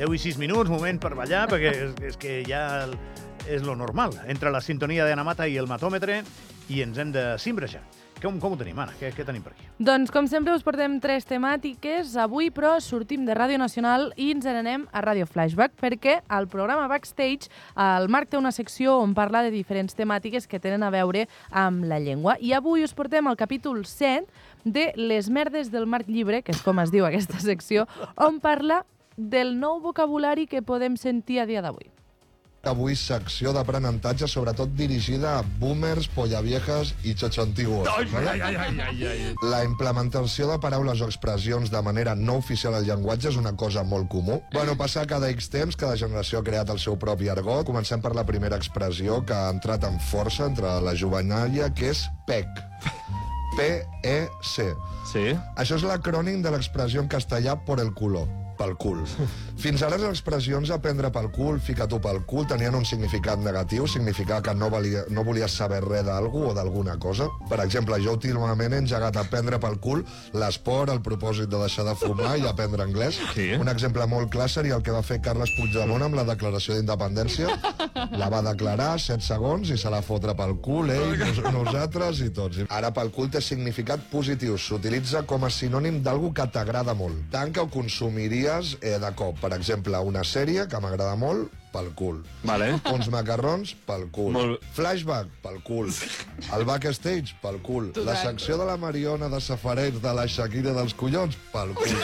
10 i 6 minuts, moment per ballar, perquè és, és que ja és lo normal. Entre la sintonia d'Anna Mata i el matòmetre i ens hem de cimbrejar. Com, com ho tenim, Anna? Què, què tenim per aquí? Doncs, com sempre, us portem tres temàtiques. Avui, però, sortim de Ràdio Nacional i ens n'anem a Ràdio Flashback, perquè al programa Backstage el Marc té una secció on parla de diferents temàtiques que tenen a veure amb la llengua. I avui us portem el capítol 7 de Les merdes del Marc Llibre, que és com es diu aquesta secció, on parla del nou vocabulari que podem sentir a dia d'avui. Avui secció d'aprenentatge, sobretot dirigida a boomers, pollaviejas i xoxontiguos. Vale? ai, ai, ai. La implementació de paraules o expressions de manera no oficial al llenguatge és una cosa molt comú. Bueno, passar cada X temps, cada generació ha creat el seu propi argot. Comencem per la primera expressió que ha entrat en força entre la jovenàlia, que és PEC. P-E-C. Sí? Això és l'acrònim de l'expressió en castellà por el culo pel cul. Fins ara les expressions aprendre pel cul, ficar-t'ho pel cul, tenien un significat negatiu, significava que no, valia, no volies saber res d'algú o d'alguna cosa. Per exemple, jo últimament he engegat a prendre pel cul l'esport, el propòsit de deixar de fumar i aprendre anglès. Sí. Un exemple molt clar seria el que va fer Carles Puigdemont amb la declaració d'independència. La va declarar 7 segons i se la fotre pel cul, ell, nos, nosaltres i tots. Ara pel cul té significat positiu, s'utilitza com a sinònim d'algú que t'agrada molt, tant que ho consumiries eh, de cop. Per exemple, una sèrie que m'agrada molt, pel cul. Vale. Uns macarrons, pel cul. Molt- Flashback, pel cul. El backstage, pel cul. La secció de la Mariona de Safareig de la Shakira dels collons, pel cul.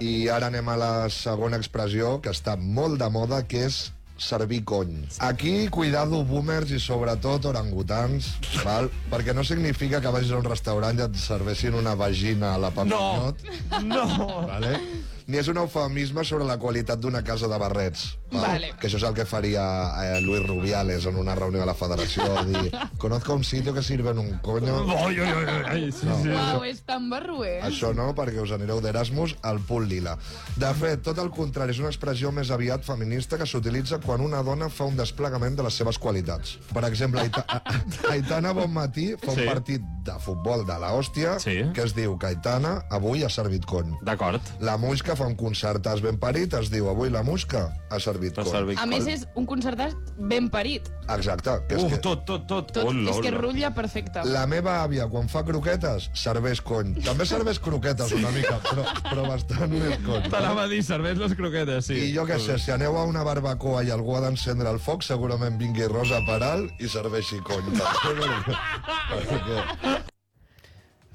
I ara anem a la segona expressió, que està molt de moda, que és servir cony. Aquí, cuidado, boomers i sobretot orangutans, val? perquè no significa que vagis a un restaurant i et serveixin una vagina a la papanyot. No! ¿vale? Ni és un eufemisme sobre la qualitat d'una casa de barrets. val? Vale. Que això és el que faria eh, Luis Rubiales en una reunió de la federació. Dir, conozco un sitio que sirven un coño... Oi, oi, oi, oi, sí, sí. Uau, és tan barruer. Això no, perquè us anireu d'Erasmus al punt lila. De fet, tot el contrari, és una expressió més aviat feminista que s'utilitza quan una dona fa un desplegament de les seves qualitats. Per exemple, Aita Aitana Bonmatí fa un Sí. partit de futbol de la hòstia Sí. que es diu que Aitana avui ha servit cony. D'acord. La Muixca fa un concertàs ben parit, es diu avui la Musca ha servit servir A més, és un concertat ben parit. Exacte. Que és Uh, que... tot, tot, tot. Tot, Hola, és que hola. rutlla perfecte. La meva àvia, quan fa croquetes, serveix cony. També serveix croquetes una mica, però, però bastant més cony. T'anava a dir, serveix les croquetes, sí. I jo què sé, si aneu a una barbacoa i algú ha d'encendre el foc, segurament vingui Rosa Peral i serveixi cony. Perquè- perquè-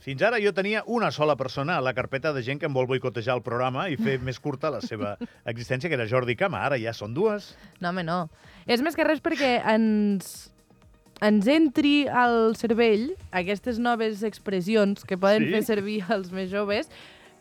Fins ara jo tenia una sola persona a la carpeta de gent que em vol boicotejar el programa i fer més curta la seva existència, que era Jordi Cama. Ara ja són dues. No, home, no. És més que res perquè ens, ens entri al cervell aquestes noves expressions que poden Sí? fer servir els més joves,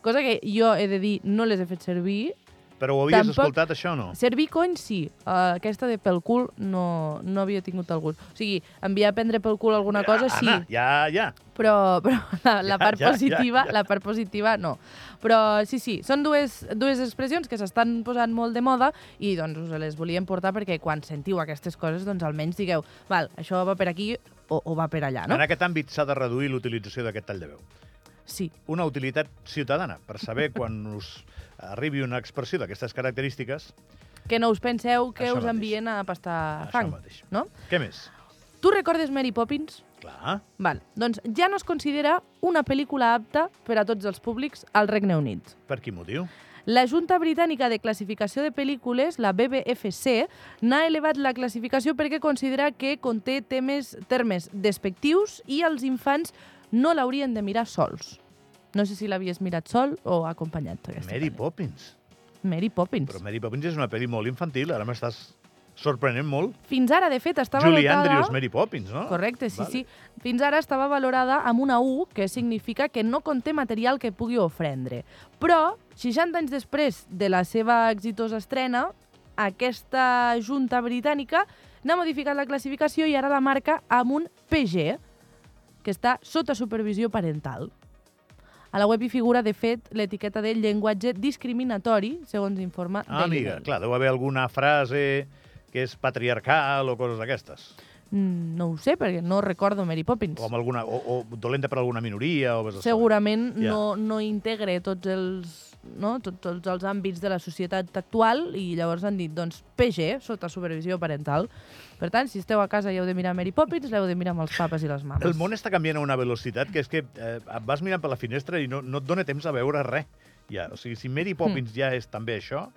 cosa que jo he de dir no les he fet servir. Però ho havies Tampoc- escoltat, això, no? Servir cony, sí. Uh, aquesta de pel cul no, no havia tingut el gust. O sigui, enviar a prendre pel cul alguna cosa, sí. Anna, ja, ja. però, però la, la Ja, part ja, positiva, ja, ja. la part positiva no. Però sí, sí, són dues, dues expressions que s'estan posant molt de moda i doncs us les volíem portar perquè quan sentiu aquestes coses doncs almenys digueu, val, això va per aquí o, o va per allà, no? En aquest àmbit s'ha de reduir l'utilització d'aquest tall de veu. Sí. Una utilitat ciutadana, per saber quan us arribi una expressió d'aquestes característiques. Que no us penseu que us mateix. envien a pastar Això fang, mateix. no? Què més? Tu recordes Mary Poppins? Clar. Val, doncs ja no es considera una pel·lícula apta per a tots els públics al Regne Unit. Per quin motiu? La Junta Britànica de Classificació de Pel·lícules, la BBFC, n'ha elevat la classificació perquè considera que conté temes, termes despectius i els infants no l'haurien de mirar sols. No sé si l'havies mirat sol o acompanyat. Mary pel·li. Poppins. Mary Poppins. Però Mary Poppins és una pel·li molt infantil, ara m'estàs sorprenent molt. Fins ara, de fet, estava Julie valorada... Andrews, Mary Poppins, no? Correcte, sí, Vale. sí. Fins ara estava valorada amb una U, que significa que no conté material que pugui ofrendre. Però, 60 anys després de la seva exitosa estrena, aquesta junta britànica n'ha modificat la classificació i ara la marca amb un PG, que està sota supervisió parental. A la web hi figura, de fet, l'etiqueta de llenguatge discriminatori, segons informa Ah, amiga, clar, deu haver alguna frase que és patriarcal o coses d'aquestes. Mm, No ho sé, perquè no recordo Mary Poppins. O, amb alguna, o, o dolenta per alguna minoria. O. Segurament Ja. no, no integre tots els, no? Tot, tots els àmbits de la societat actual i llavors han dit, doncs, PG, sota supervisió parental. Per tant, si esteu a casa i heu de mirar Mary Poppins, l'heu de mirar amb els papes i les mames. El món està canviant a una velocitat que és que eh, vas mirant per la finestra i no, no et dona temps a veure res. Ja, o sigui, si Mary Poppins ja és també això,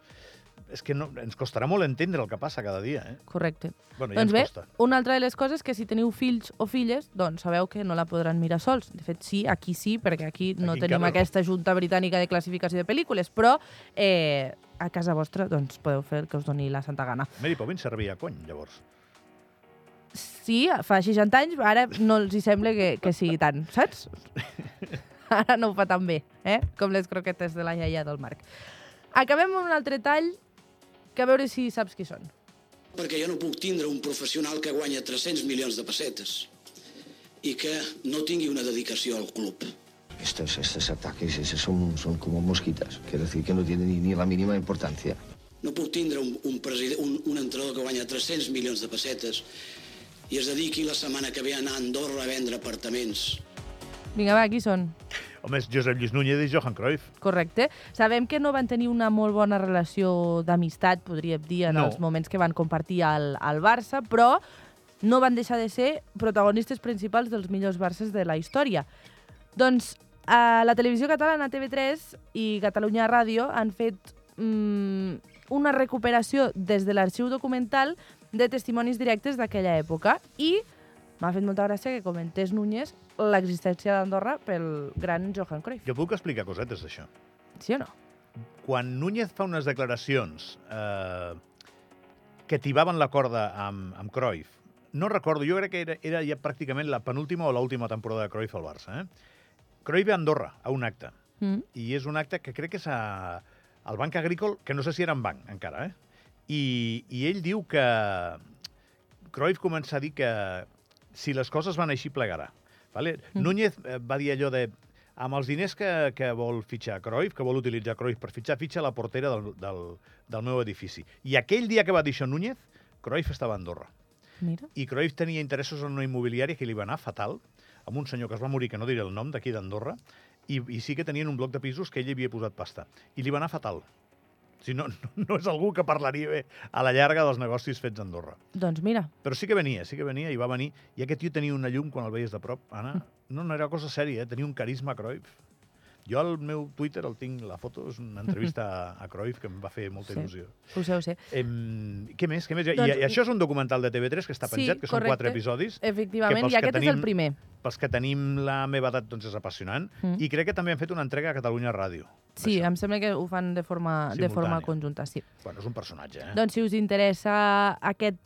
és que no, ens costarà molt entendre el que passa cada dia. Eh? Correcte. Bueno, ja doncs bé, costa. una altra de les coses que si teniu fills o filles, doncs sabeu que no la podran mirar sols. De fet, sí, aquí sí, perquè aquí no Aquí tenim no. aquesta Junta Britànica de Classificació de Pel·lícules, però eh, a casa vostra doncs, podeu fer el que us doni la santa gana. Mary Poppins servia a cony, llavors. Sí, fa 60 anys, ara no els hi sembla que, que sigui tant, saps? Ara no ho fa tan bé, eh? com les croquetes de la iaia del Marc. Acabem amb un altre tall, que a veure si saps qui són. perquè jo no puc tindre un professional que guanya 300 milions de pessetes i que no tingui una dedicació al club. Estos, estos ataques esos son, son como mosquitas. Quiero decir que no tienen ni, ni la mínima importancia. No puc tindre un, un, president, un, un entrenador que guanya 300 milions de pessetes i es dediqui la setmana que ve a anar a Andorra a vendre apartaments. Vinga, va, qui són? Home, és Josep Lluís Núñez i Johan Cruyff. Correcte. Sabem que no van tenir una molt bona relació d'amistat, podríem dir, en No. els moments que van compartir al, al Barça, però no van deixar de ser protagonistes principals dels millors Barces de la història. Doncs a la televisió catalana TV3 i Catalunya Ràdio han fet mm, una recuperació des de l'arxiu documental de testimonis directes d'aquella època i m'ha fet molta gràcia que comentés Núñez l'existència d'Andorra pel gran Johan Cruyff. Jo puc explicar cosetes d'això. Sí o no? Quan Núñez fa unes declaracions eh, que tibaven la corda amb, amb Cruyff, no recordo, jo crec que era, era ja pràcticament la penúltima o l'última temporada de Cruyff al Barça. Eh? Cruyff ve a Andorra, a un acte, Mm. i és un acte que crec que és a, al Banc Agrícola, que no sé si era en banc encara, eh? I, i ell diu que Cruyff comença a dir que si les coses van així plegarà. Vale? Mm. Núñez eh, va dir allò de amb els diners que, que vol fitxar Cruyff, que vol utilitzar Cruyff per fitxar, fitxa la portera del, del, del meu edifici. I aquell dia que va dir això Núñez, Cruyff estava a Andorra. Mira. I Cruyff tenia interessos en una immobiliària que li va anar fatal, amb un senyor que es va morir, que no diré el nom, d'aquí d'Andorra, i, i sí que tenien un bloc de pisos que ell havia posat pasta. I li va anar fatal. No, no, no és algú que parlaria bé a la llarga dels negocis fets a Andorra. Doncs mira, Però sí que venia, sí que venia i va venir. I aquest tio tenia una llum quan el veies de prop. Anna, no, no era cosa sèria, eh? tenia un carisma Cruyff. Jo al meu Twitter el tinc, la foto, és una entrevista a, Cruyff que em va fer molta Sí. il·lusió. ho sé, ho sé. Em, què més? Què més? I, Doncs- I això és un documental de TV3 que està Sí, penjat, que són correcte. quatre episodis. Efectivament, i que aquest és tenim- el primer. Pels que tenim la meva edat, doncs és apassionant. Mm. I crec que també han fet una entrega a Catalunya Ràdio. Sí, d'això. em sembla que ho fan de forma, de forma Simultània. conjunta, sí. Bueno, és un personatge, eh? Doncs si us interessa aquest,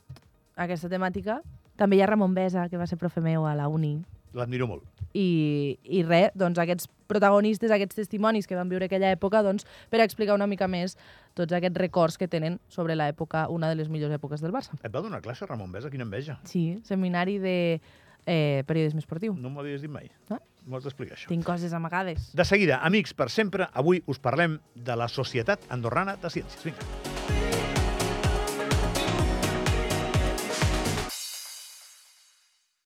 aquesta temàtica, també hi ha Ramon Besa, que va ser profe meu a la uni. L'admiro molt. I, i res, doncs aquests protagonistes, aquests testimonis que van viure aquella època, doncs, per explicar una mica més tots aquests records que tenen sobre l'època, una de les millors èpoques del Barça. Et va donar classe, Ramon Besa? Quina enveja. Sí, seminari de eh, periodisme esportiu. No m'ho havies dit mai. No. M'ho has d'explicar, això. Tinc coses amagades. De seguida, amics, per sempre, avui us parlem de la Societat Andorrana de Ciències. Vinga.